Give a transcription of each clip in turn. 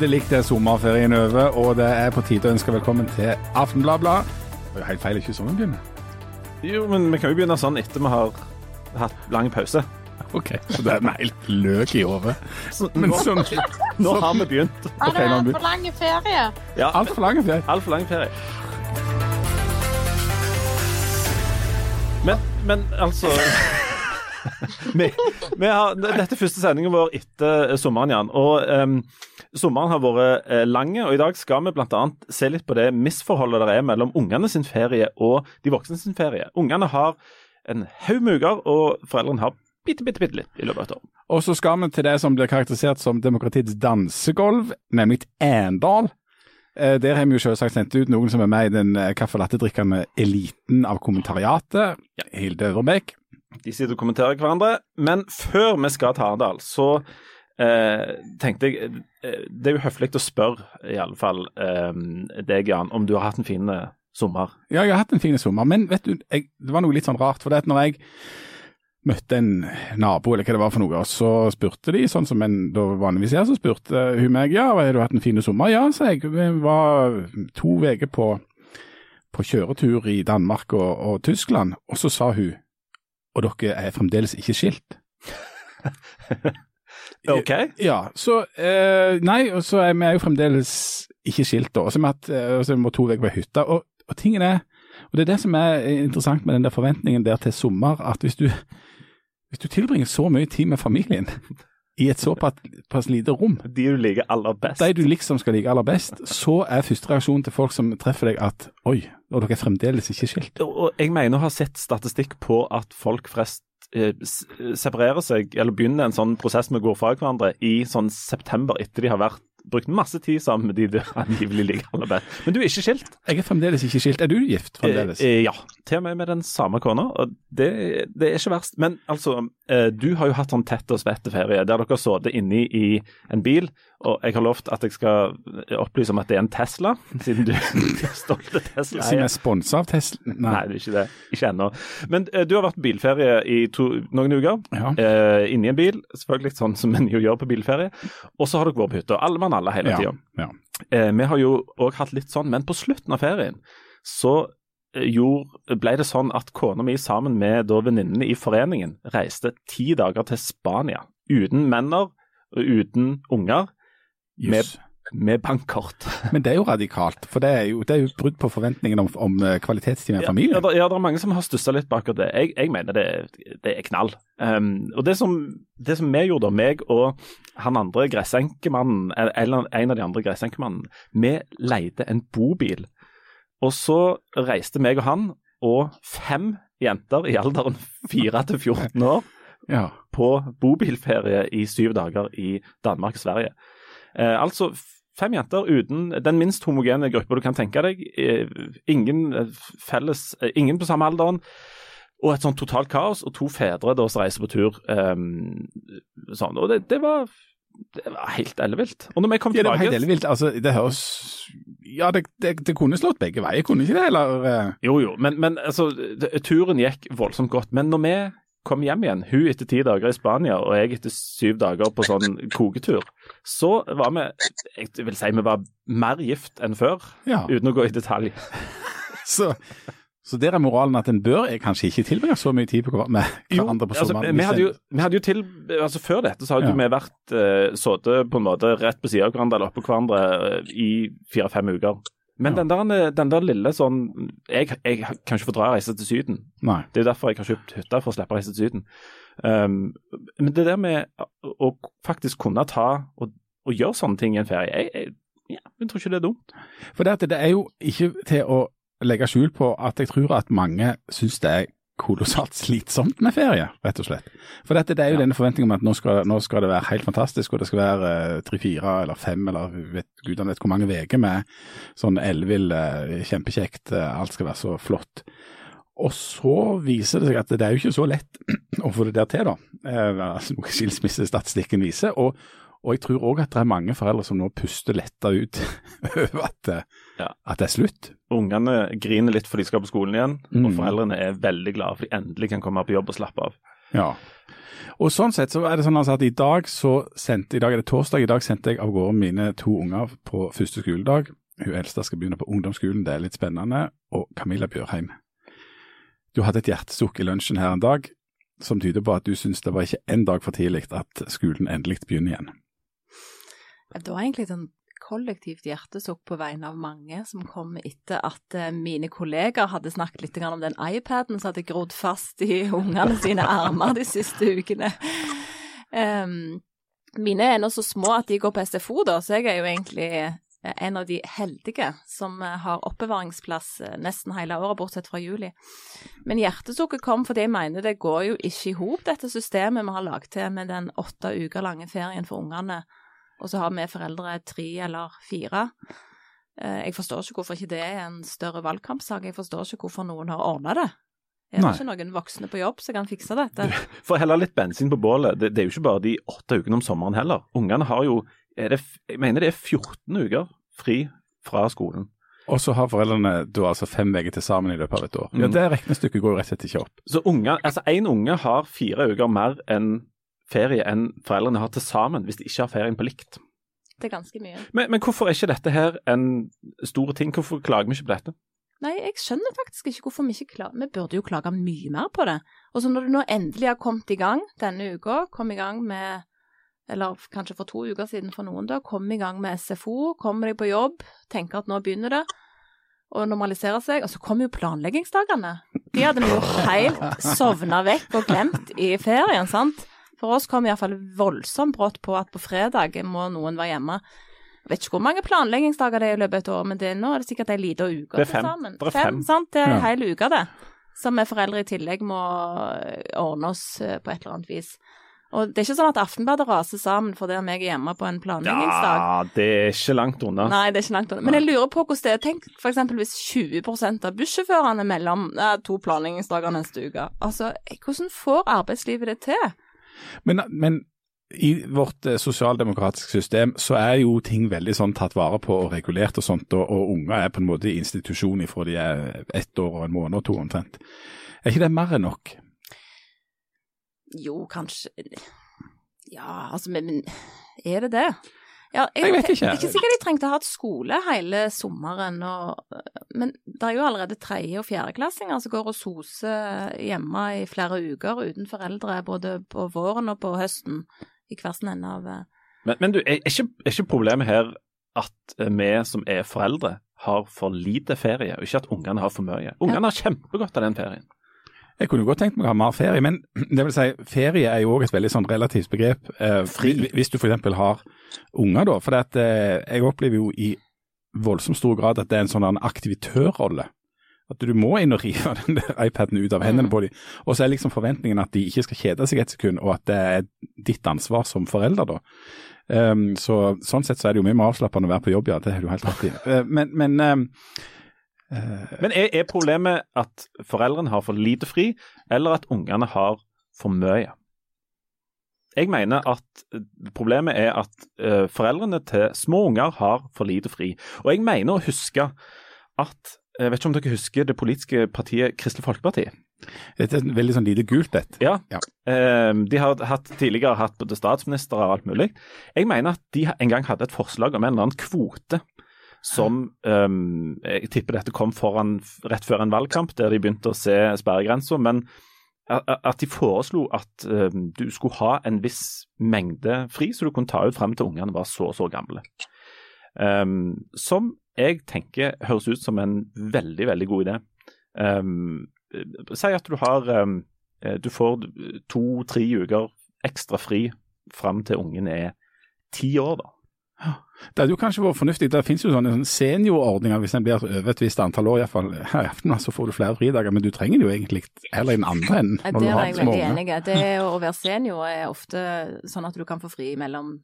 Endelig er sommerferien over, og det er på tide å ønske velkommen til Aftenbladblad. Det er jo helt feil, ikke sånn vi begynner. Jo, men vi kan jo begynne sånn etter vi har hatt lang pause. OK, så det er en helt løk i hodet. Så, Men nå, sånn nå har vi begynt. Har Ok, det nå vært for lang ferie? Ja, altfor lang ferie. Altfor lang ferie. Men, men altså vi, vi har, Dette er første sendingen vår etter sommeren, Jan. Og em, sommeren har vært eh, lang, og i dag skal vi bl.a. se litt på det misforholdet det er mellom ungene sin ferie og de voksne sin ferie. Ungene har en haug med uker, og foreldrene har bitte, bitte, bitte litt i løpet av et år. Og så skal vi til det som blir karakterisert som demokratiets dansegolv, nemlig Arendal. Eh, Der har vi jo selvsagt sendt ut noen som er med i den eh, kaffe latte-drikkende eliten av kommentariatet. Hilde Øverbekk. De sitter og kommenterer hverandre. Men før vi skal til Arendal, så eh, tenkte jeg eh, Det er jo høflig å spørre, i alle fall eh, deg, Jan, om du har hatt en fin eh, sommer. Ja, jeg har hatt en fin sommer, men vet du, jeg, det var noe litt sånn rart. For det at når jeg møtte en nabo, eller hva det var for noe, og så spurte de, sånn som en da vanligvis gjør, så spurte hun meg ja, har du hatt en fin sommer? Ja, sa jeg. Vi var to uker på, på kjøretur i Danmark og, og Tyskland, og så sa hun og dere er fremdeles ikke skilt. OK? Ja, så eh, Nei, og så er vi jo fremdeles ikke skilt, da. Og så vi eh, to uker på hytta. Og, og tingen er Og det er det som er interessant med den der forventningen der til sommer, at hvis du, hvis du tilbringer så mye tid med familien i et såpass lite rom, De du liker aller best. de du liksom skal like aller best, så er første reaksjon til folk som treffer deg at oi, og dere er fremdeles ikke skilt. Og jeg mener å ha sett statistikk på at folk flest separerer seg, eller begynner en sånn prosess med å gå fra hverandre i sånn september etter de har vært, brukt masse tid sammen med de du angivelig liker aller best. Men du er ikke skilt. Jeg er fremdeles ikke skilt. Er du gift fremdeles? Eh, eh, ja, til og med med den samme kona. Og det, det er ikke verst. Men altså, eh, du har jo hatt sånn tett og svett ferie der dere har sittet inni i en bil, og jeg har lovt at jeg skal opplyse om at det er en Tesla, siden du er stolte Tesla. Siden jeg er sponsa av Tesla? Nei, det er ikke det. Ikke ennå. Men eh, du har vært bilferie i to, noen uker. Ja. Eh, inni en bil, selvfølgelig sånn som en jo gjør på bilferie. Og så har dere vært på hytta. Alle mann alle hele Ja, tida. ja. Eh, vi har jo òg hatt litt sånn, men på slutten av ferien så gjorde, ble det sånn at kona mi sammen med da venninnene i foreningen reiste ti dager til Spania. Uten menner, og uten unger, med, med bankkort. Men det er jo radikalt, for det er jo, det er jo brudd på forventningene om, om eh, kvalitetstid med familien. Ja, det, ja, det er mange som har stussa litt bak det. Jeg, jeg mener det, det er knall. Um, og det som, det som vi gjorde, meg og han andre gressenkemannen, eller en av de andre gressenkemannene, vi leide en bobil. Og så reiste meg og han og fem jenter i alderen 4 til 14 år Ja. på bobilferie i syv dager i Danmark og Sverige. Eh, altså fem jenter uten den minst homogene gruppa du kan tenke deg. Eh, ingen eh, felles, eh, ingen på samme alderen. Og et sånn totalt kaos, og to fedre da som reiser på tur. Um, sånn, og det, det var det var helt ellevilt. Og når vi kom Ja, det var tilbake helt ellevilt. Altså, det høres Ja, det, det, det kunne slått begge veier, kunne ikke det? Eller eh, Jo, jo, men, men altså, det, turen gikk voldsomt godt. Men når vi kom hjem igjen, hun etter ti dager i Spania og jeg etter syv dager på sånn koketur, så var vi Jeg vil si vi var mer gift enn før, Ja. uten å gå i detalj. Så, så der er moralen at en bør kanskje ikke tilbringe så mye tid på, hver- med hverandre på altså, sommeren. vi, hadde jo, vi hadde jo til altså Før dette så hadde Ja. vi vært uh, sittet på en måte rett på siden av hverandre eller oppå hverandre uh, i fire-fem uker. Men Ja. den, der, den der lille sånn jeg, jeg kan ikke fordra å reise til Syden. Nei. Det er jo derfor jeg har kjøpt hytte, for å slippe å reise til Syden. Um, men det der med å, faktisk kunne ta og, og gjøre sånne ting i en ferie, jeg, jeg, ja, jeg tror ikke det er dumt. For det, det er jo ikke til å legge skjul på at jeg tror at mange syns det er kolossalt slitsomt med ferie, rett og slett. For dette, det er jo Ja. denne forventningen om at nå skal, nå skal det være helt fantastisk, og det skal være eh, tre, fire eller fem eller vet, gudene vet hvor mange uker med sånn ellevill, eh, kjempekjekt, eh, alt skal være så flott. Og så viser det seg at det er jo ikke så lett å få det der til, da. Eh, altså, noe skilsmissestatistikken viser. Og, og jeg tror òg at det er mange foreldre som nå puster letta ut over at, eh, Ja. at det er slutt. Ungene griner litt for de skal på skolen igjen, Mm. og foreldrene er veldig glade for de endelig kan komme på jobb og slappe av. Ja. Og sånn sett så er det sånn altså at i dag så sendte, i dag er det torsdag, i dag sendte jeg av gårde mine to unger på første skoledag. Hun eldste skal begynne på ungdomsskolen, det er litt spennende. Og Camilla Bjørheim, du hadde et hjertesukk i lunsjen her en dag som tyder på at du syns det var ikke en dag for tidlig at skolen endelig begynner igjen. Det var egentlig sånn kollektivt hjertesukk på vegne av mange som kom etter at eh, mine kollegaer hadde snakket litt om den iPaden som hadde grodd fast i ungene sine armer de siste ukene. Um, mine er ennå så små at de går på SFO, da, så jeg er jo egentlig eh, en av de heldige som eh, har oppbevaringsplass nesten hele året, bortsett fra juli. Men hjertesukket kom fordi jeg mener det går jo ikke i hop, dette systemet vi har lagd til med den åtte uker lange ferien for ungene og så har vi foreldre tre eller fire. Eh, jeg forstår ikke hvorfor ikke det er en større valgkampsak. Jeg forstår ikke hvorfor noen har ordna det. Er det ikke noen voksne på jobb som kan fikse dette? For å helle litt bensin på bålet, det, det, er jo ikke bare de åtte ukene om sommeren heller. Ungene har jo det, Jeg mener det er 14 uker fri fra skolen. Og så har foreldrene da altså fem uker til sammen i løpet av et år. Ja, mm. Det regnestykket går jo rett og slett ikke opp. Så unge, altså Én unge har fire uker mer enn ferie enn foreldrene har til sammen, hvis de ikke har ferien på likt. Det er ganske mye. Men, men hvorfor er ikke dette her en stor ting? Hvorfor klager vi ikke på dette? Nei, jeg skjønner faktisk ikke hvorfor vi ikke klager. Vi burde jo klage mye mer på det. Og så når du nå endelig har kommet i gang denne uka, kom i gang med eller kanskje for to uker siden for noen, da, kom i gang med SFO, kom deg på jobb, tenker at nå begynner det, å normalisere seg. Og så kommer jo planleggingsdagene. De hadde vi jo helt sovna vekk og glemt i ferien, sant. For oss kom iallfall voldsomt brått på at på fredag må noen være hjemme. Jeg vet ikke hvor mange planleggingsdager det er i løpet av et år, men det, nå er det sikkert ei lita uke til sammen. Det er fem. fem sant? Det er ja. hel uke, det. Som vi foreldre i tillegg må eh, ordne oss eh, på et eller annet vis. Og det er ikke sånn at Aftenbadet raser sammen fordi om jeg er hjemme på en planleggingsdag. Ja, det er ikke langt unna. Nei, det er ikke langt unna. Men jeg lurer på hvordan det er. Tenk f.eks. hvis 20 av bussjåførene mellom ja, to planleggingsdager neste uke. Altså, hvordan får arbeidslivet det til? Men, men i vårt eh, sosialdemokratiske system så er jo ting veldig sånn tatt vare på og regulert og sånt, og, og unger er på en måte i institusjon fra de er ett år og en måned og to omtrent. Er ikke det mer enn nok? Jo, kanskje Ja, altså, men er det det? Ja, jeg, jeg, vet ikke. Det er ikke sikkert de trengte å ha et skole hele sommeren, og, men det er jo allerede tredje- og fjerdeklassinger som går og soser hjemme i flere uker uten foreldre, både på våren og på høsten, i hver sin ende av eh. Men, men du, er ikke, er ikke problemet her at eh, vi som er foreldre, har for lite ferie, og ikke at ungene har for mye? Ungene ja. har kjempegodt av den ferien. Jeg kunne godt tenkt meg å ha mer ferie, men det vil si, ferie er jo òg et veldig sånn relativt begrep. Eh, Fri. Hvis du f.eks. har unger, da. For at, eh, jeg opplever jo i voldsomt stor grad at det er en sånn aktivitørrolle. At du må inn og rive den der iPaden ut av hendene mm. på dem. Og så er liksom forventningen at de ikke skal kjede seg et sekund, og at det er ditt ansvar som forelder, da. Um, så Sånn sett så er det jo mye mer avslappende å være på jobb, ja. Det er du helt rett i. Uh, men, men um, men er, er, problemet at foreldrene har for lite fri, eller at ungene har for mye? Jeg mener at problemet er at uh, foreldrene til små unger har for lite fri. Og jeg mener å huske at Jeg vet ikke om dere husker det politiske partiet Kristelig Folkeparti? Dette er veldig sånn lite gult, dette. Ja. ja. Uh, de har hatt, tidligere hatt både statsminister og alt mulig. Jeg mener at de en gang hadde et forslag om en eller annen kvote som um, Jeg tipper dette kom foran, rett før en valgkamp, der de begynte å se sperregrensa. Men at de foreslo at um, du skulle ha en viss mengde fri, så du kunne ta ut frem til ungene var så og så gamle. Um, som jeg tenker høres ut som en veldig, veldig god idé. Um, si at du har Du får to-tre uker ekstra fri fram til ungen er ti år, da. Det hadde jo kanskje vært fornuftig. Det finnes jo sånne seniorordninger hvis en blir over et visst antall år. Iallfall her i aften så får du flere fridager, men du trenger det jo egentlig heller i den andre enden. Det er jeg veldig enig i. Det å være senior er ofte sånn at du kan få fri mellom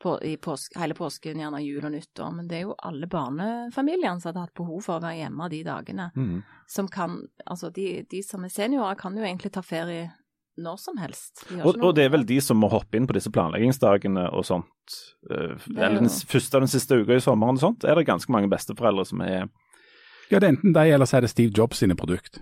på, i påske, hele påsken, gjerne jul og nyttår. Men det er jo alle barnefamiliene som hadde hatt behov for å være hjemme de dagene. Mm. Som kan, altså de, de som er seniorer kan jo egentlig ta ferie når som helst. De og, og, det er vel de som må hoppe inn på disse planleggingsdagene og sånt. Uh, eller den første og den siste uka i sommeren og sånt, er det ganske mange besteforeldre som er Ja, det er enten de, eller så er det Steve Jobs sine produkt.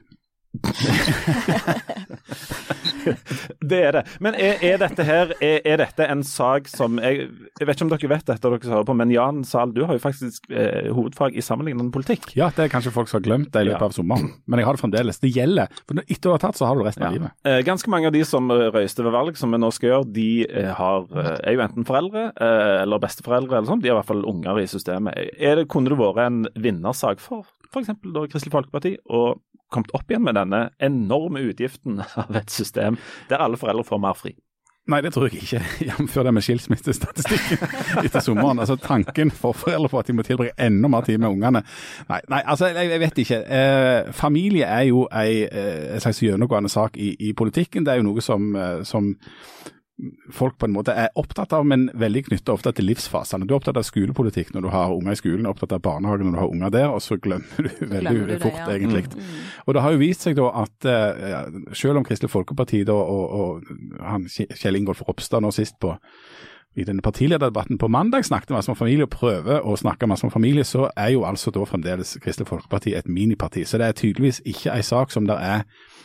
Det er det. Men er, er dette her er, er, dette en sak som jeg, jeg, vet ikke om dere vet dette, dere hører på, men Jan Sahl, du har jo faktisk eh, hovedfag i sammenlignende politikk. Ja, det er kanskje folk som har glemt det i løpet av sommeren, men jeg har det fremdeles. Det gjelder. For etter du har tatt, så har du resten ja. av livet. Eh, ganske mange av de som røyste ved valg, som vi nå skal gjøre, de eh, har, eh, er jo enten foreldre eh, eller besteforeldre eller sånn. De har i hvert fall unger i systemet. Er det, kunne det vært en vinnersak for f.eks. Kristelig Folkeparti og kommet opp igjen med denne enorme utgiften av et system der alle foreldre får mer fri? Nei, det tror jeg ikke, jf. det med skilsmissestatistikken etter sommeren. Altså Tanken for foreldre på at de må tilbringe enda mer tid med ungene. Nei, nei altså jeg, jeg, vet ikke. Eh, familie er jo eh, en slags gjennomgående sak i, i, politikken. Det er jo noe som, eh, som folk på en måte er opptatt av, men veldig knyttet ofte til livsfasene. Du er opptatt av skolepolitikk når du har unger i skolen, opptatt av barnehage når du har unger der, og så glemmer du veldig glemmer du fort, ja. egentlig. Mm. Og Det har jo vist seg da at uh, ja, selv om Kristelig Folkeparti da, og, og han, Kjell Ingolf Ropstad nå sist på i denne partilederdebatten på mandag snakket masse om familie og prøver å snakke masse om familie, så er jo altså da fremdeles Kristelig Folkeparti et miniparti. Så det er tydeligvis ikke en sak som det er Eh,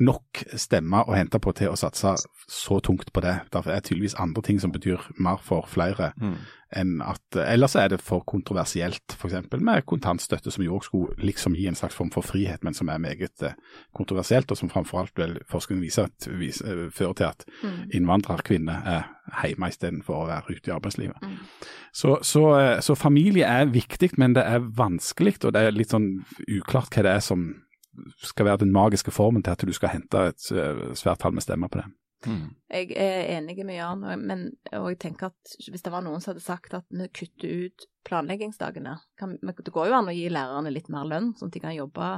nok stemmer å hente på til å satse så tungt på det. Derfor er det tydeligvis andre ting som betyr mer for flere mm. enn at Ellers er det for kontroversielt, f.eks. med kontantstøtte, som jo også skulle liksom gi en slags form for frihet, men som er meget eh, kontroversielt, og som framfor alt vel forskning viser at viser, eh, fører til at mm. innvandrerkvinner er hjemme istedenfor å være ute i arbeidslivet. Mm. Så, så, så familie er viktig, men det er vanskelig, og det er litt sånn uklart hva det er som skal være den magiske formen til at du skal hente et eh, svært tall med stemmer på det. Mm. Jeg er enig med Jan, men og jeg tenker at hvis det var noen som hadde sagt at vi kutter ut planleggingsdagene kan, Det går jo an å gi lærerne litt mer lønn, sånn at de kan jobbe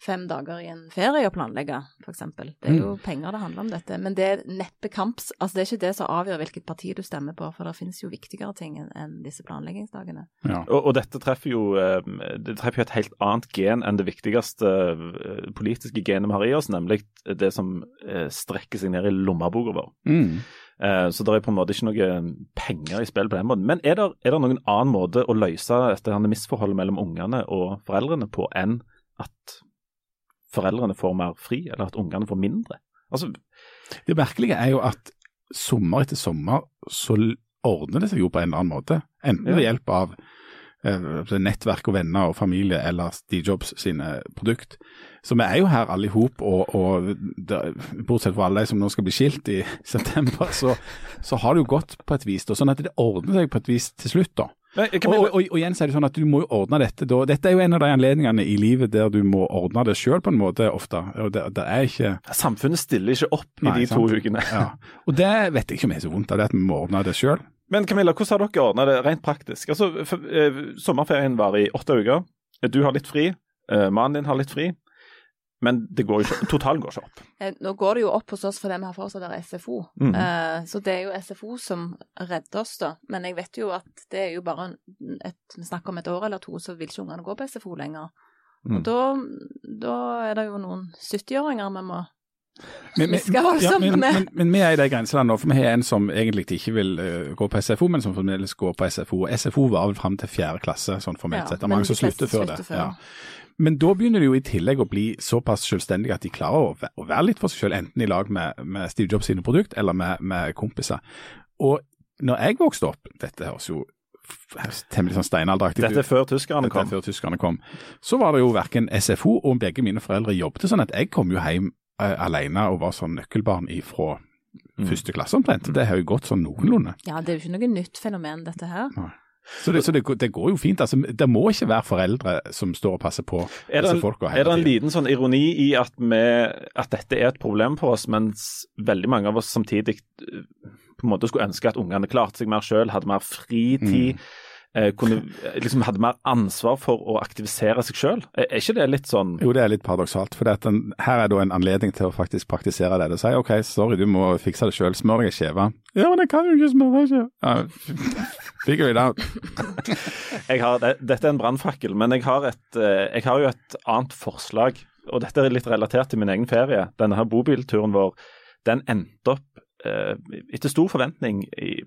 fem dager i en ferie å planlegge, f.eks. Det er jo mm. penger det handler om dette. Men det er neppe kamps... Altså det er ikke det som avgjør hvilket parti du stemmer på, for det finnes jo viktigere ting enn disse planleggingsdagene. Ja. Og, og, dette treffer jo, eh, det treffer jo et helt annet gen enn det viktigste eh, politiske genet vi har i oss, nemlig det som eh, strekker seg ned i lommeboka vår. Mm. Så det er på en måte ikke noe penger i spill på den måten. Men er det, er det noen annen måte å løse dette misforholdet mellom ungene og foreldrene på enn at foreldrene får mer fri, eller at ungene får mindre. Altså, det merkelige er jo at sommer etter sommer så ordner det seg jo på en eller annen måte. Enten ved hjelp av eh, nettverk og venner og familie eller Steve Jobs sine produkt. Så vi er jo her alle i hop, og, og det, bortsett fra alle de som nå skal bli skilt i september, så, så har det jo gått på et vis. Da, sånn at det ordner seg på et vis til slutt. da. Og, og, og, igjen så er det sånn at du må jo ordne dette. Da. Dette er jo en av de anledningene i livet der du må ordne det sjøl på en måte ofte. det, det er ikke... Samfunnet stiller ikke opp Nei, i de sant? to ukene. ja. Og det vet jeg ikke om er så vondt av, det at vi må ordne det sjøl. Men Camilla, hvordan har dere ordna det rent praktisk? Altså, for, eh, Sommerferien var i åtte uker. Du har litt fri. Eh, mannen din har litt fri. Men det går ikke, totalen går ikke opp. Eh, nå går det jo opp hos oss fordi vi har fortsatt der SFO. Mm. Uh, så det er jo SFO som redder oss, da. Men jeg vet jo at det er jo bare et, vi snakker om et år eller to, så vil ikke ungene gå på SFO lenger. Mm. Og da, da, er det jo noen 70-åringer vi må men, men, ja, men, men, men, vi er i de nå, for vi har en som egentlig ikke vil uh, gå på SFO, men som fremdeles går på SFO. SFO var vel fram til fjerde klasse, sånn formelt ja, sett. Det er mange som slutter før det. Før. Ja. Men da begynner de jo i tillegg å bli såpass selvstendige at de klarer å, å være litt for seg selv, enten i lag med, med Steve Jobs sine produkt eller med, med, kompiser. Og når jeg vokste opp, dette høres jo temmelig sånn steinalderaktig Dette er før tyskerne kom. før tyskerne kom. Så var det jo verken SFO og begge mine foreldre jobbet, sånn at jeg kom jo hjem uh, alene og var sånn nøkkelbarn ifra mm. første klasse omtrent. Det har jo gått sånn noenlunde. Ja, det er jo ikke noe nytt fenomen dette her. Nei. Så, det, så det, det, går jo fint. altså Det må ikke være foreldre som står og passer på er disse folka. Er det en liten sånn ironi i at, vi, at, dette er et problem for oss, mens veldig mange av oss samtidig eh, på en måte skulle ønske at ungene klarte seg mer sjøl, hadde mer fritid? Mm kunne, liksom hadde mer ansvar for å aktivisere seg sjøl. Er, ikke det litt sånn Jo, det er litt paradoksalt. For den, her er da en anledning til å faktisk praktisere det. Du sier OK, sorry, du må fikse det sjøl. Smør deg ei skive. Ja, men jeg kan jo ikke smøre ei skive. Figure it out. har, det, dette er en brannfakkel, men jeg har, et, eh, jeg har jo et annet forslag. Og dette er litt relatert til min egen ferie. Denne her bobilturen vår, den endte opp Eh, etter stor forventning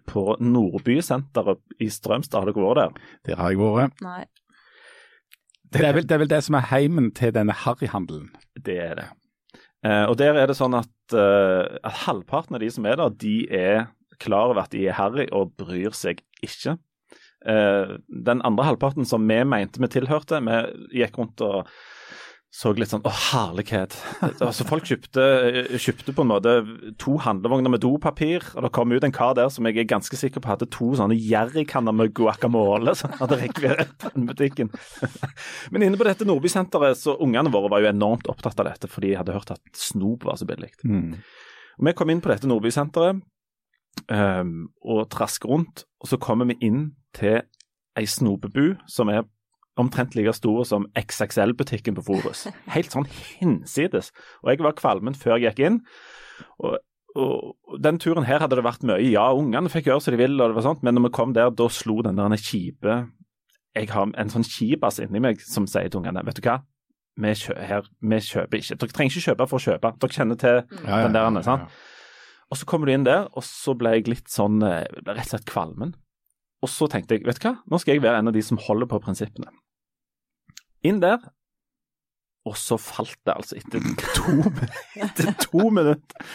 på Nordbysenteret i Strømstad. Har dere vært der? Der har jeg vært. Nei. Det er, vel, det er vel det som er heimen til denne harryhandelen. Det er det. Eh, og der er det sånn at, eh, at halvparten av de som er der, de er klar over at de er harry og bryr seg ikke. Eh, den andre halvparten som vi mente vi tilhørte, vi gikk rundt og så litt sånn Å, herlighet. Altså, folk kjøpte, kjøpte, på en måte to handlevogner med dopapir, og det kom ut en kar der som jeg er ganske sikker på hadde to sånne jerrykanner med guacamole som hadde rekvirert den butikken. Men inne på dette Nordbysenteret, så ungene våre var jo enormt opptatt av dette, fordi de hadde hørt at snop var så billig. Mm. Og Vi kom inn på dette Nordbysenteret um, og trasker rundt, og så kommer vi inn til ei snopebu som er omtrent like store som XXL-butikken på Forus. Helt sånn hinsides. Og jeg var kvalmen før jeg gikk inn. Og, og Den turen her hadde det vært mye. Ja, ungene fikk gjøre som de ville, og det var sånt, men når vi kom der, da slo den der kjipe Jeg har en sånn kjibass inni meg som sier til ungene vet du hva, vi, kjø her, vi kjøper ikke. Dere trenger ikke kjøpe for å kjøpe. Dere kjenner til Ja, ja, den der. ja, ja. sant? Og så kommer du inn der, og så ble jeg litt sånn eh, rett og slett kvalmen. Og så tenkte jeg, vet du hva, nå skal jeg være en av de som holder på prinsippene. Inn der, og så falt det altså etter to, etter to minutter.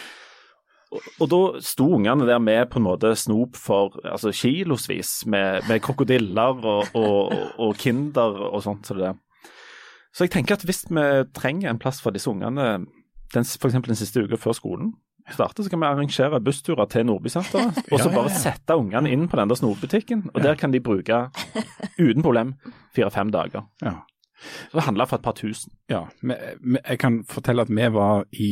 Og, og da sto ungene der med på en måte snop for altså kilosvis, med, med krokodiller og, og, og Kinder og sånt. Så, det så jeg tenker at hvis vi trenger en plass for disse ungene, den, f.eks. den siste uka før skolen starter, så kan vi arrangere bussturer til Nordbysenteret. Og så bare sette ungene inn på den der snopbutikken, og der kan de bruke uten problem fire-fem dager. Ja. Så handla for et par tusen. Ja, men, men jeg kan fortelle at vi var i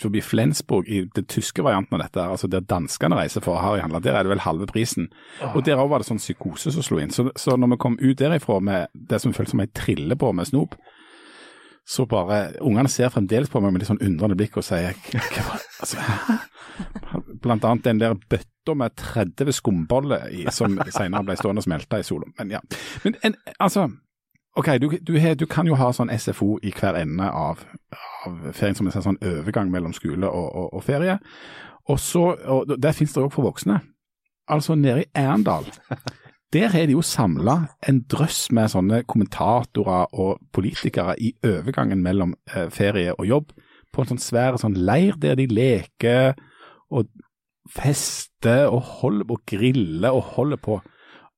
forbi Flensburg, i den tyske varianten av dette, altså der danskene reiser for å harryhandle. Der er det vel halve prisen. Og der òg var det sånn psykose som slo inn. Så, så når vi kom ut derifra med det som føltes som ei trille på med snop, så bare Ungene ser fremdeles på meg med litt sånn undrende blikk og sier hva var det? Altså. Blant annet den der bøtta med 30 skumboller i, som senere ble stående og smelte i sola. Men ja. Men en, altså OK, du, du, du kan jo ha sånn SFO i hver ende av, av ferien, som en sånn overgang mellom skole og, og, og ferie. Og så, og Der finnes det òg for voksne. Altså nede i Erndal. Der er de jo samla en drøss med sånne kommentatorer og politikere i overgangen mellom eh, ferie og jobb, på en sånn svær sånn leir der de leker og fester og holder på, griller og holder på.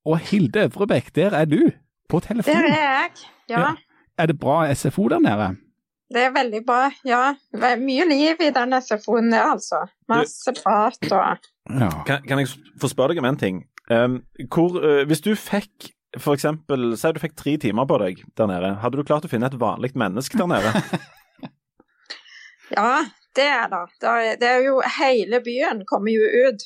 Og Hilde Øvrebekk, der er du, på telefon. Der er jeg. Ja, Ja. Er det bra SFO der nede? det er veldig bra. Ja, det mye liv i den SFO-en der, altså. Masse prat og Ja. Kan, kan jeg få spørre deg om en ting? Um, hvor, uh, hvis du fikk for eksempel, Si du fikk tre timer på deg der nede. Hadde du klart å finne et vanlig menneske der nede? Ja, det er det. Det er, jo Hele byen kommer jo ut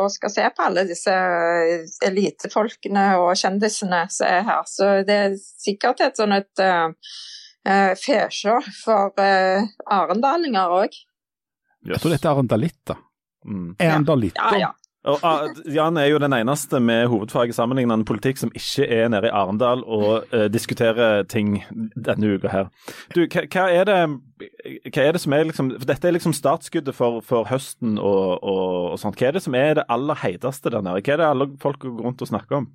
og skal se på alle disse eh, elitefolkene og kjendisene som er her. Så det er sikkert et sånn et uh, fesjå for uh, arendalinger òg. Jeg tror dette er arendalitter. Mm. Arendalitter. Ja, ja. Og, ah, Jan er jo den eneste med hovedfag i sammenlignende politikk som ikke er nede i Arendal og uh, diskuterer ting denne uka her. Du, hva, hva, er det, hva er det som er liksom for Dette er liksom startskuddet for, for høsten og, og, og sånt. Hva er det som er det aller heiteste der nede? Hva er det alle folk går rundt og snakker om?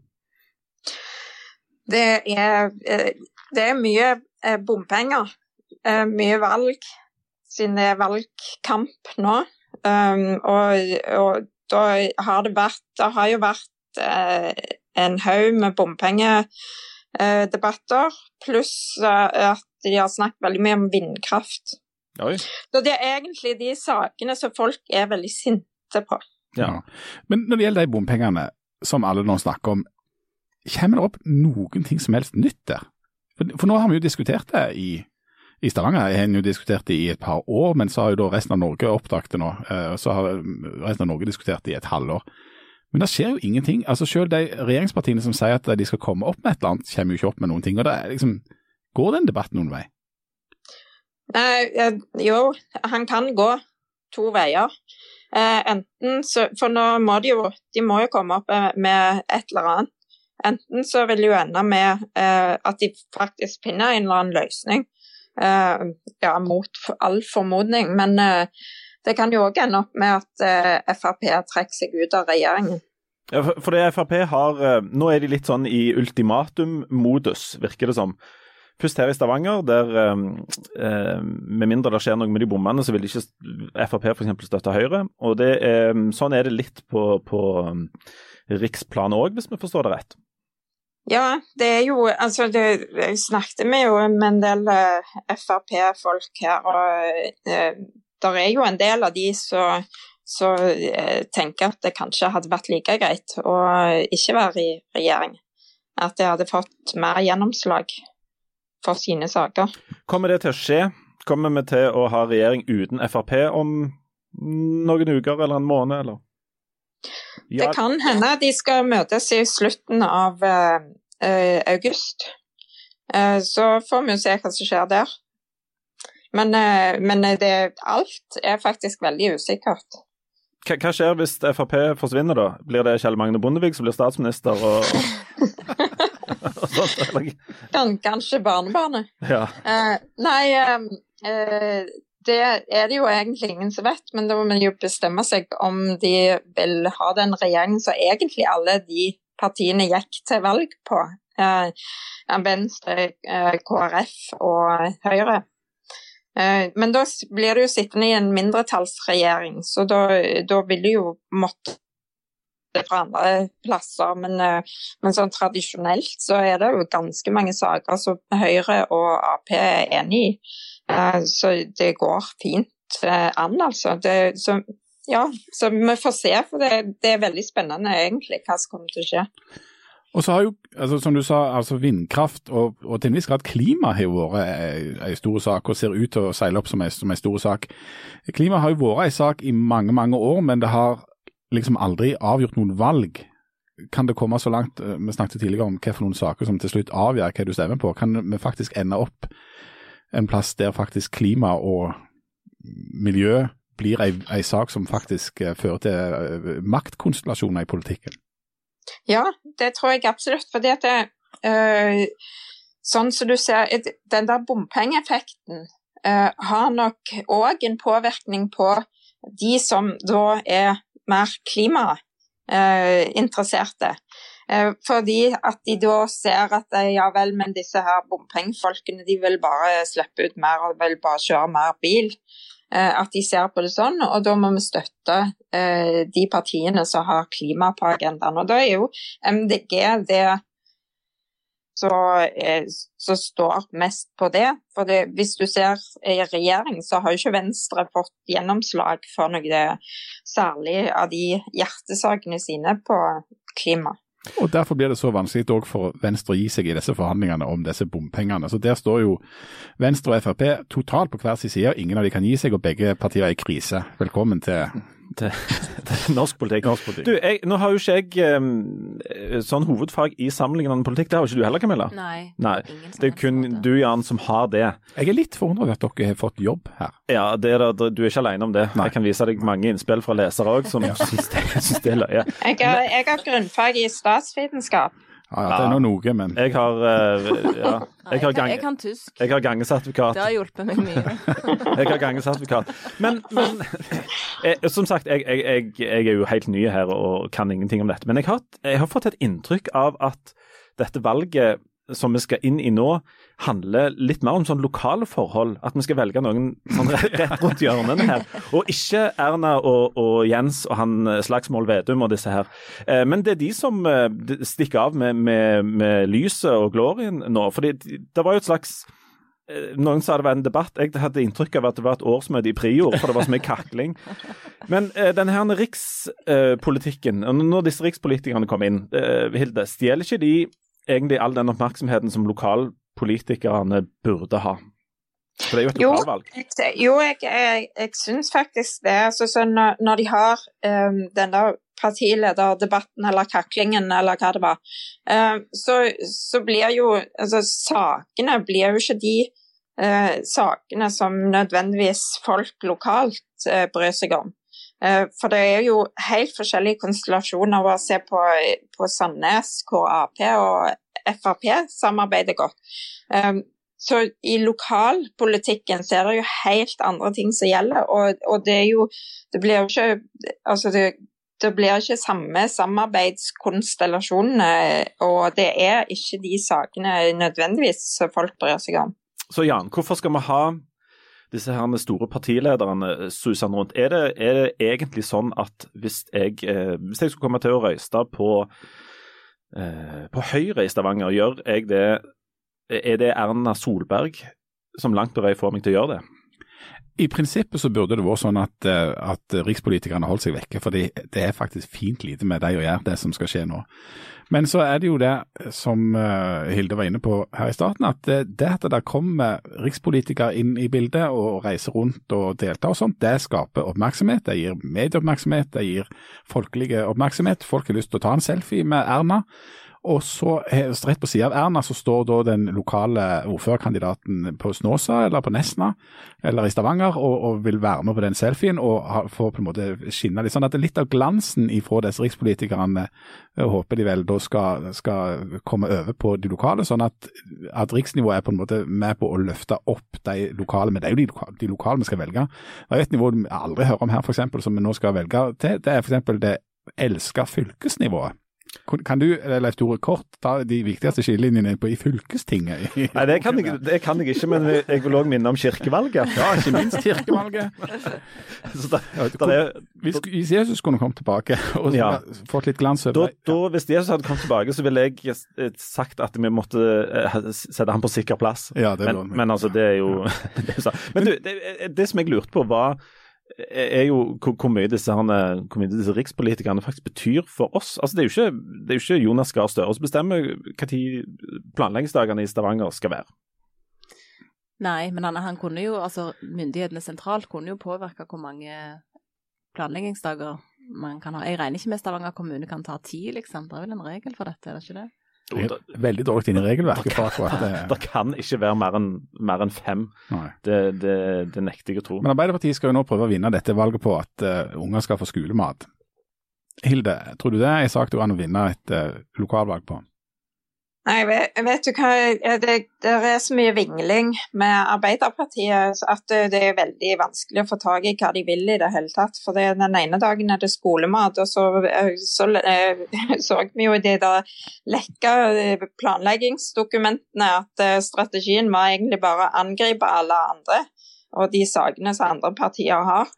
Det er, eh, det er mye eh, bompenger. Eh, Mye valg, siden det er valgkamp nå. Um, og, og da har det vært Det har jo vært en haug med bompengedebatter, pluss at de har snakket veldig mye om vindkraft. Oi. Så det er egentlig de sakene som folk er veldig sinte på. Ja. Men når det gjelder de bompengene som alle nå snakker om, kommer det opp noen ting som helst nytt der? For, for nå har vi jo diskutert det i, i Stavanger, jeg har jo diskutert det i et par år, men så har jo da resten av Norge oppdaget det nå. eh, Så har resten av Norge diskutert det i et halvår. Men det skjer jo ingenting. Altså Selv de regjeringspartiene som sier at de skal komme opp med et eller annet, kommer jo ikke opp med noen ting. og det liksom, Går den debatten noen vei? Nei, eh, jo, han kan gå to veier. Eh, enten så For nå må de jo De må jo komme opp eh, med et eller annet. Enten så vil det jo ende med at de faktisk finner en eller annen løsning. Ja, mot all formodning. Men det kan jo òg ende opp med at Frp trekker seg ut av regjeringen. Ja, for, det Frp har Nå er de litt sånn i ultimatum-modus, virker det som. Først her i Stavanger, der eh, med mindre det skjer noe med de bommene, så vil ikke Frp f.eks. støtte Høyre. Og det er, Sånn er det litt på, på riksplan òg, hvis vi forstår det rett. Ja, det er jo Altså, det, jeg snakket med jo med en del uh, Frp-folk her, og det er jo en del av de som uh, tenker at det kanskje hadde vært like greit å ikke være i regjering. At de hadde fått mer gjennomslag for sine saker. Kommer det til å skje? Kommer vi til å ha regjering uten Frp om noen uker eller en måned, eller? Ja. Det kan hende de skal møtes i slutten av uh, august. Uh, så får vi se hva som skjer der. Men, uh, men det, alt er faktisk veldig usikkert. Hva, hva, skjer hvis Frp forsvinner, da? Blir det Kjell Magne Bondevik som blir statsminister? Og... Kan, kanskje barnebarnet. Ja. Uh, nei, uh, det er det jo egentlig ingen som vet, men da må man jo bestemme seg om de vil ha den regjeringen som egentlig alle de partiene gikk til valg på. Uh, Venstre, KrF og Høyre. Men da blir det jo sittende i en mindretallsregjering, så da, da vil det jo måtte fra andre plasser. Men, eh, men, sånn tradisjonelt så er det jo ganske mange saker som Høyre og Ap er enig i. Eh, så det går fint eh, an, altså. Det, så, ja, så vi får se. For det, det, er veldig spennende egentlig hva som kommer til å skje. Og så har jo, altså, som du sa, altså vindkraft og, og til en viss grad klima har vært en stor sak, og ser ut til å seile opp som en stor sak. Klima har jo vært en sak i mange, mange år, men det har liksom aldri avgjort noen valg. Kan det komme så langt, eh, vi snakket tidligere om hva for noen saker som til slutt avgjør hva du stemmer på, kan vi faktisk ende opp en plass der faktisk klima og miljø blir ei, sak som faktisk eh, fører til eh, maktkonstellasjoner i politikken? Ja, det tror jeg absolutt. fordi at det, øh, sånn som du ser, Den der bompengeeffekten øh, har nok òg en påvirkning på de som da er mer klimainteresserte. Eh, fordi at de da ser at eh, ja vel, men disse her bompengefolkene de vil bare slippe ut mer og vil bare kjøre mer bil. Eh, at de ser på det sånn, og da må vi støtte de partiene som har klima på agendaen. Og da er jo MDG det som står mest på det. For det, hvis du ser i regjering, så har jo ikke Venstre fått gjennomslag for noe særlig av de hjertesakene sine på klima. Og Derfor blir det så vanskelig for Venstre å gi seg i disse forhandlingene om disse bompengene. Så Der står jo Venstre og Frp totalt på hver sin side, ingen av de kan gi seg, og begge partier er i krise. Velkommen til til, til norsk politikk. Norsk politikk. Du, jeg, Nå har jo ikke jeg um, sånn hovedfag i sammenlignende politikk, det har jo ikke du heller, Camilla? Nei. Nei. Det er kun du, Jan, som har det. Jeg er litt forundret over at dere har fått jobb her. Ja, det er, du er ikke alene om det. Nei. Jeg kan vise deg mange innspill fra lesere òg som syns det, det, er løye. Jeg jeg har grunnfag i statsvitenskap. Ja, ja, det er nå noe, men Jeg har, uh, ja, jeg, har gang, jeg kan tysk. Jeg har gangesertifikat. Det har hjulpet meg mye. jeg har gangesertifikat. Men, men jeg, eh, som sagt, jeg, jeg, er jo helt ny her og kan ingenting om dette. Men jeg har, jeg har fått et inntrykk av at dette valget som vi skal inn i nå, handler litt mer om sånn lokale forhold. At vi skal velge noen sånn rett rundt hjørnene her. Og ikke Erna og, og Jens og han eh, Slagsmål Vedum og disse her. Eh, men det er de som eh, stikker av med, med, med lyset og glorien nå. fordi det var jo et slags noen sa det var en debatt. Jeg hadde inntrykk av at det var et årsmøte i Prior, for det var så mye kakling. Men eh, denne her rikspolitikken, eh, når disse rikspolitikerne kom inn, eh, Hilde, stjeler ikke de egentlig all den oppmerksomheten som lokalpolitikerne burde ha? For det er jo et lokalvalg. Jo, jeg, jeg, jeg syns faktisk det. Altså, så når, når, de har um, den der partilederdebatten eller kaklingen eller hva det var, um, så, så, blir jo altså sakene blir jo ikke de uh, sakene som nødvendigvis folk lokalt uh, bryr seg om. Uh, for det er jo helt forskjellige konstellasjoner å se på, på Sandnes, hvor Ap og Frp samarbeider godt. Um, så i lokalpolitikken så er det jo helt andre ting som gjelder. Og, og det er jo Det blir jo ikke Altså, det, det blir ikke samme samarbeidskonstellasjonene, og det er ikke de sakene nødvendigvis folk bryr seg om. Så Jan, hvorfor skal vi ha disse her store partilederne suser rundt? Er det, er det, egentlig sånn at hvis jeg, eh, hvis jeg skulle komme til å røyste på, eh, på Høyre i Stavanger, gjør jeg det Er det Erna Solberg som langt på vei får meg til å gjøre det? I prinsippet så burde det vært sånn at, eh, at rikspolitikerne holdt seg vekke, for det er faktisk fint lite med dem å gjøre, det som skal skje nå. Men så er det jo det som eh, Hilde var inne på her i starten, at det, at det kommer rikspolitikere inn i bildet og reiser rundt og deltar og sånt, det skaper oppmerksomhet. Det gir medieoppmerksomhet, det gir folkelige oppmerksomhet. Folk har lyst til å ta en selfie med Erna. Og så Rett på sida av Erna så står da den lokale ordførerkandidaten på Snåsa eller på Nesna eller i Stavanger og, og vil være med på den selfien og få på en måte skinne litt. sånn at Litt av glansen ifra disse rikspolitikerne håper de vel da skal, skal, komme over på de lokale, sånn at, at riksnivået er på en måte med på å løfte opp de lokale. Men det er jo de lokale, de lokale vi skal velge. Det er et nivå vi aldri hører om her, f.eks., som vi nå skal velge til. Det er f.eks. det elska fylkesnivået. Kan du, Leif Tore, kort ta de viktigste skillelinjene på i fylkestinget? Nei, det kan, jeg, det kan, jeg, ikke, men jeg vil òg minne om kirkevalget. Ja, ikke minst kirkevalget. da, da er, hvis, hvis, Jesus kunne kommet tilbake og ja. fått litt glans over da, da, Hvis Jesus hadde kommet tilbake, så ville jeg eh, sagt at vi måtte uh, sette ham på sikker plass. Ja, det men, men altså, det er jo det er Men du, det, det som jeg lurte på, var er jo hvor, mye disse, mye disse rikspolitikerne faktisk betyr for oss. Altså, det, er jo ikke, det er jo ikke Jonas Gahr Støre som bestemmer når planleggingsdagene i Stavanger skal være. Nei, men han, han, kunne jo, altså myndighetene sentralt kunne jo påvirke hvor mange planleggingsdager man kan ha. Jeg regner ikke med Stavanger kommune kan ta ti, liksom. Det er vel en regel for dette, er det ikke det? Veldig dårlig inn i regelverket. Det kan, det, det kan ikke være mer enn, mer enn fem. Det, det, det, nekter jeg å tro. Men Arbeiderpartiet skal jo nå prøve å vinne dette valget på at uh, unger skal få skolemat. Hilde, tror du det er en sak du kan vinne et uh, lokalvalg på? Nei, vet, du hva, det, det, er så mye vingling med Arbeiderpartiet at det er veldig vanskelig å få tak i hva de vil i det hele tatt. For det, den ene dagen er det skolemat, og så så, eh, så vi jo i de der lekka eh, planleggingsdokumentene at eh, strategien var egentlig bare å angripe alle andre og de sakene som andre partier har.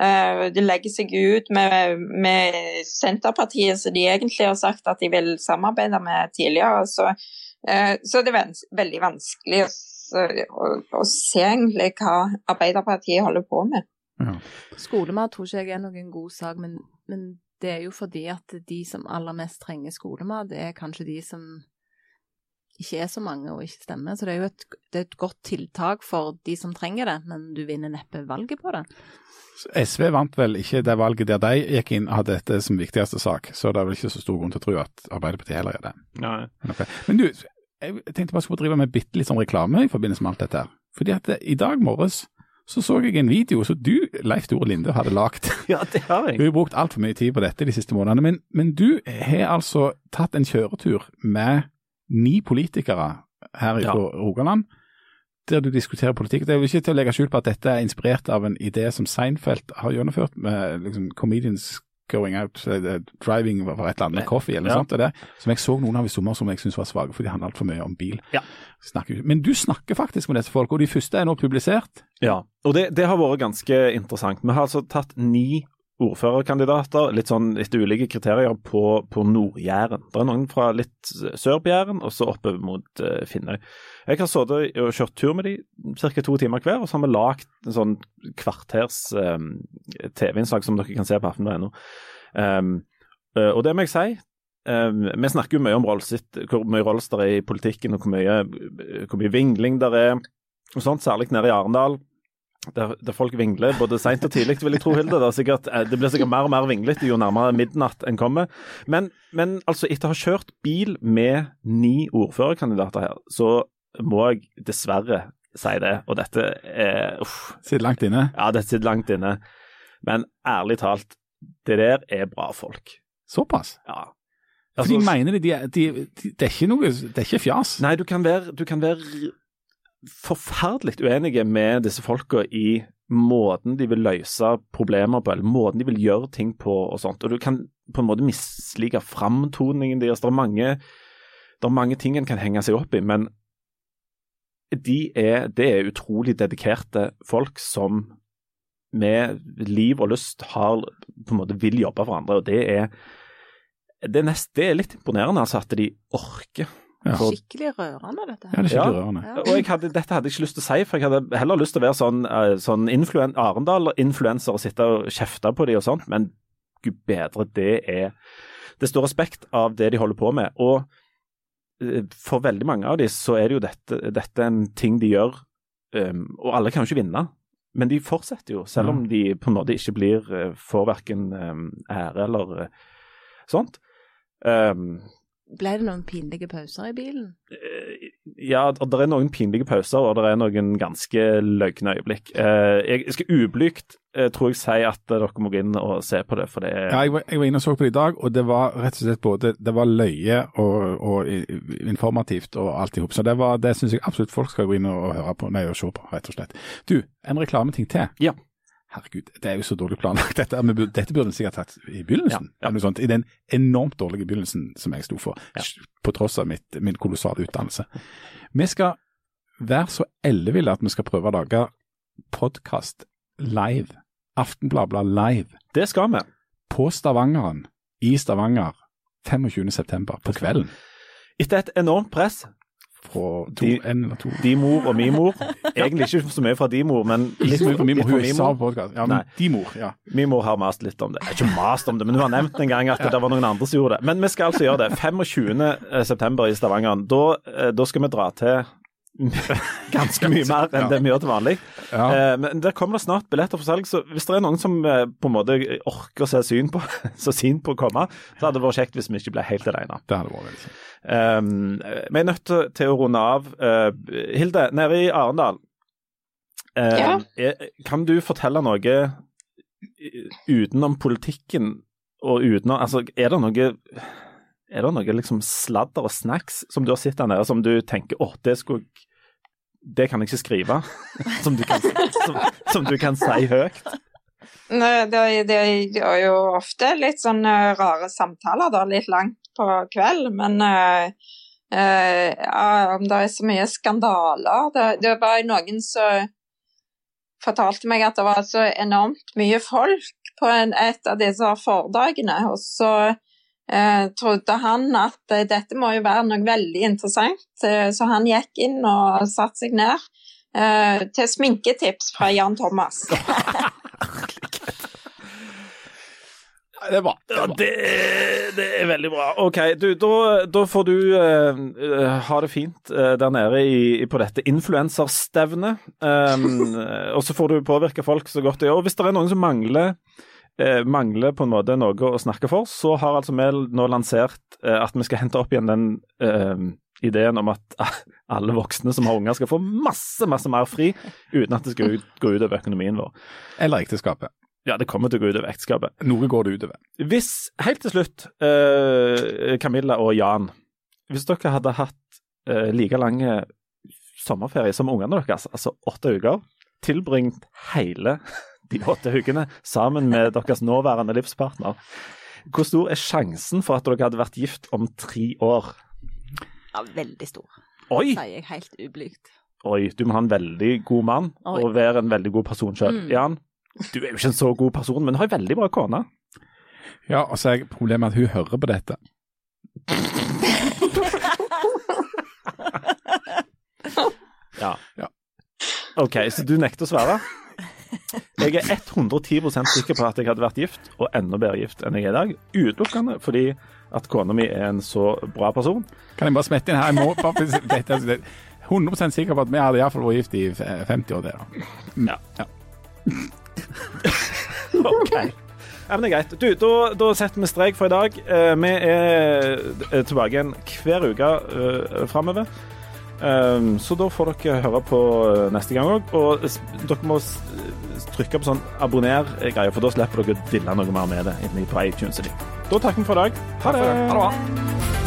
Eh, de legger seg ut med, med, Senterpartiet, som de egentlig har sagt at de vil samarbeide med tidligere. Så, eh, så det er veldig vanskelig å, å, å, se egentlig hva Arbeiderpartiet holder på med. Ja. Skolemat tror ikke jeg er noen god sak, men, men, det er jo fordi at de som aller mest trenger skolemat, er kanskje de som ikke er så mange og ikke stemmer. Så det er jo et, det er et godt tiltak for de som trenger det, men du vinner neppe valget på det. SV vant vel ikke det valget der de gikk inn og hadde dette som viktigste sak, så det er vel ikke så stor grunn til å tro at Arbeiderpartiet heller gjør det. Nei. Okay. Men du, jeg tenkte bare skulle drive med bitte litt sånn reklame i forbindelse med alt dette. her. Fordi at det, i dag morges så så jeg en video som du, Leif Tore Linde, hadde lagd. Ja, det har jeg. Du har brukt altfor mye tid på dette de siste månedene, men, men du har altså tatt en kjøretur med ni politikere her fra ja. Rogaland der du diskuterer politikk. Det er jo ikke til å legge skjul på at dette er inspirert av en idé som Seinfeld har gjennomført, med liksom, comedians going out, uh, driving for et eller annet, med coffee eller noe ja. sånt. Det, som jeg så noen av i sommer som jeg syntes var svake, for de handler altfor mye om bil. Ja. Men du snakker faktisk med disse folk, og de første er nå publisert? Ja, og det, det har vært ganske interessant. Vi har altså tatt ni ordførerkandidater, litt sånn etter ulike kriterier, på, på Nord-Jæren. Det er noen fra litt sør på Jæren, og så oppe mot uh, Finnøy. Jeg har sittet og kjørt tur med de ca. to timer hver, og så har vi lagd en sånn kvarters um, TV-innslag som dere kan se på aften.no. Um, uh, og det må jeg si, um, vi snakker jo mye om rollesitt, hvor mye rolls det er i politikken, og hvor mye, hvor mye vingling det er, og sånt, særlig nede i Arendal der, der, folk vingler både seint og tidlig, vil jeg tro, Hilde. Det, sikkert, eh, det, blir sikkert mer og mer vinglete jo nærmere midnatt en kommer. Men, men, altså, etter å ha kjørt bil med ni ordførerkandidater her, så må jeg dessverre si det. Og dette er uff. Sitter langt inne? Ja, det sitter langt inne. Men ærlig talt, det der er bra folk. Såpass? Ja. Altså, For de mener det, de, de, de, det er ikke noe, det er ikke fjas? Nei, du kan være, du kan være forferdelig uenige med disse folka i måten de vil løse problemer på, eller måten de vil gjøre ting på og sånt. Og du kan på en måte mislike framtoningen deres. Det er mange, det er mange ting en kan henge seg opp i, men de er, det er utrolig dedikerte folk som med liv og lyst har, på en måte vil jobbe for andre. og det er det er, nest, det er litt imponerende altså, at de orker. Ja. Skikkelig rørende, dette Ja, her. det er skikkelig Ja. rørende. Ja. Og jeg hadde, dette hadde jeg ikke lyst til å si, for jeg hadde heller lyst til å være sånn, eh, sånn influen Arendal-influenser og sitte og kjefte på de og sånt, men gud bedre, det er Det står respekt av det de holder på med. Og eh, for veldig mange av de så er det jo dette, dette en ting de gjør, um, og alle kan jo ikke vinne. Men de fortsetter jo, selv om de på en måte ikke blir eh, får verken um, ære eller uh, sånt. Um, Ble det noen pinlige pauser i bilen? Eh, Ja, det er noen pinlige pauser, og det er noen ganske løgne øyeblikk. Eh, Jeg skal ublygt, eh, tror jeg, si at dere må gå inn og se på det, for det er Ja, jeg var, jeg var inne og så på det i dag, og det var rett og slett både det var løye og, og informativt og alt i hop. Så det, var- det syns jeg absolutt folk skal gå inn og høre på, nei, og se på, rett og slett. Du, en reklameting til. Ja. Herregud, det er jo så dårlig planlagt. Dette, dette burde en sikkert tatt i begynnelsen. Ja, ja. noe sånt, I den enormt dårlige begynnelsen som jeg sto for, Ja. på tross av mitt, min kolossale utdannelse. Vi skal være så elleville at vi skal prøve å lage podkast live. Aftenbladblad live Det skal vi. på Stavangeren i Stavanger 25.9. på kvelden. Etter et enormt press. Fra to, De- en eller to De mor og mi mor. Egentlig ikke så mye fra de mor, men litt, mye fra mi mor, hun er sa på podcast. Ja, men Nei. de mor, ja. Mi mor har mast litt om det. Ikke mast om det, men hun har nevnt en gang at det var noen andre som gjorde det. Men vi skal altså gjøre det. 25. september i Stavanger. Da, eh, da skal vi dra til ganske mye mer enn det vi gjør til vanlig. ja. Eh, men der kommer det snart billetter for salg, så hvis det er noen som eh, på en måte orker å se syn på, så sint på å komme, så hadde det vært kjekt hvis vi ikke ble helt alene. Det hadde vært veldig kjekt. Um, vi er nødt til- å runde av. Uh, Hilde, nede i Arendal. uh, Ja. er, kan du fortelle noe eh, utenom politikken og utenom Altså, er det noe er det noe liksom sladder og snacks som du har sett der nede, som du tenker åh, det skulle Det kan jeg ikke skrive. Som du kan, som, som du kan si høyt. Nei, Det, det, er jo ofte litt sånn rare samtaler, da, litt langt på kveld, men uh, Uh, ja, om det er så mye skandaler Det, det var noen som fortalte meg at det var så enormt mye folk på en, et av disse fordagene. og så uh, trodde han at uh, dette må jo være noe veldig interessant, eh, så han gikk inn og satte seg ned eh, til sminketips fra Jan Thomas. Det er bra. Ja, det, det er veldig bra. OK, du, da, da får du eh, ha det fint uh, der nede i, på dette influenserstevnet. Um, og så får du påvirke folk så godt det gjør. Og hvis det er noen som mangler eh, mangler på en måte noe å snakke for, så har altså vi nå lansert eh, at vi skal hente opp igjen den eh, ideen om at alle voksne som har unger skal få masse, masse mer fri, uten at det skal ut, gå utover økonomien vår. Eller ekteskapet. Ja, det kommer til å gå utover ekteskapet. Noe går det utover. Hvis, helt til slutt, eh, Camilla og Jan. Hvis dere hadde hatt eh, like lang sommerferie som ungene deres, altså åtte uker, tilbringt hele de åtte ukene sammen med deres nåværende livspartner, hvor stor er sjansen for at dere hadde vært gift om tre år? Ja, veldig stor, Oi! sier jeg helt ublygt. Oi, du må ha en veldig god mann Oi. og være en veldig god person sjøl. Mm. Jan, du er jo ikke en så god person, men du har en veldig bra kone. Ja, og så er problemet at hun hører på dette. Ja. Ja. OK, så du nekter å svare? Jeg er 110 sikker på at jeg hadde vært gift, og enda bedre gift enn jeg er i dag. Utelukkende fordi at kona mi er en så bra person. Kan jeg bare smette inn her? Jeg må bare, dette, altså, 100 sikker på at vi hadde iallfall vært gift i eh, 50 år. Da. Ja. Ja. OK. Ja, men det er greit. Du, da, da setter vi strek for i dag. Eh, vi er eh, tilbake igjen hver uke uh, framover. Um, så da får dere høre på neste gang òg. Og dere må trykke på sånn abonner-greie, for da slipper dere å dille noe mer med det på iTunes. Da takker vi for i dag. Ha det. Ha det.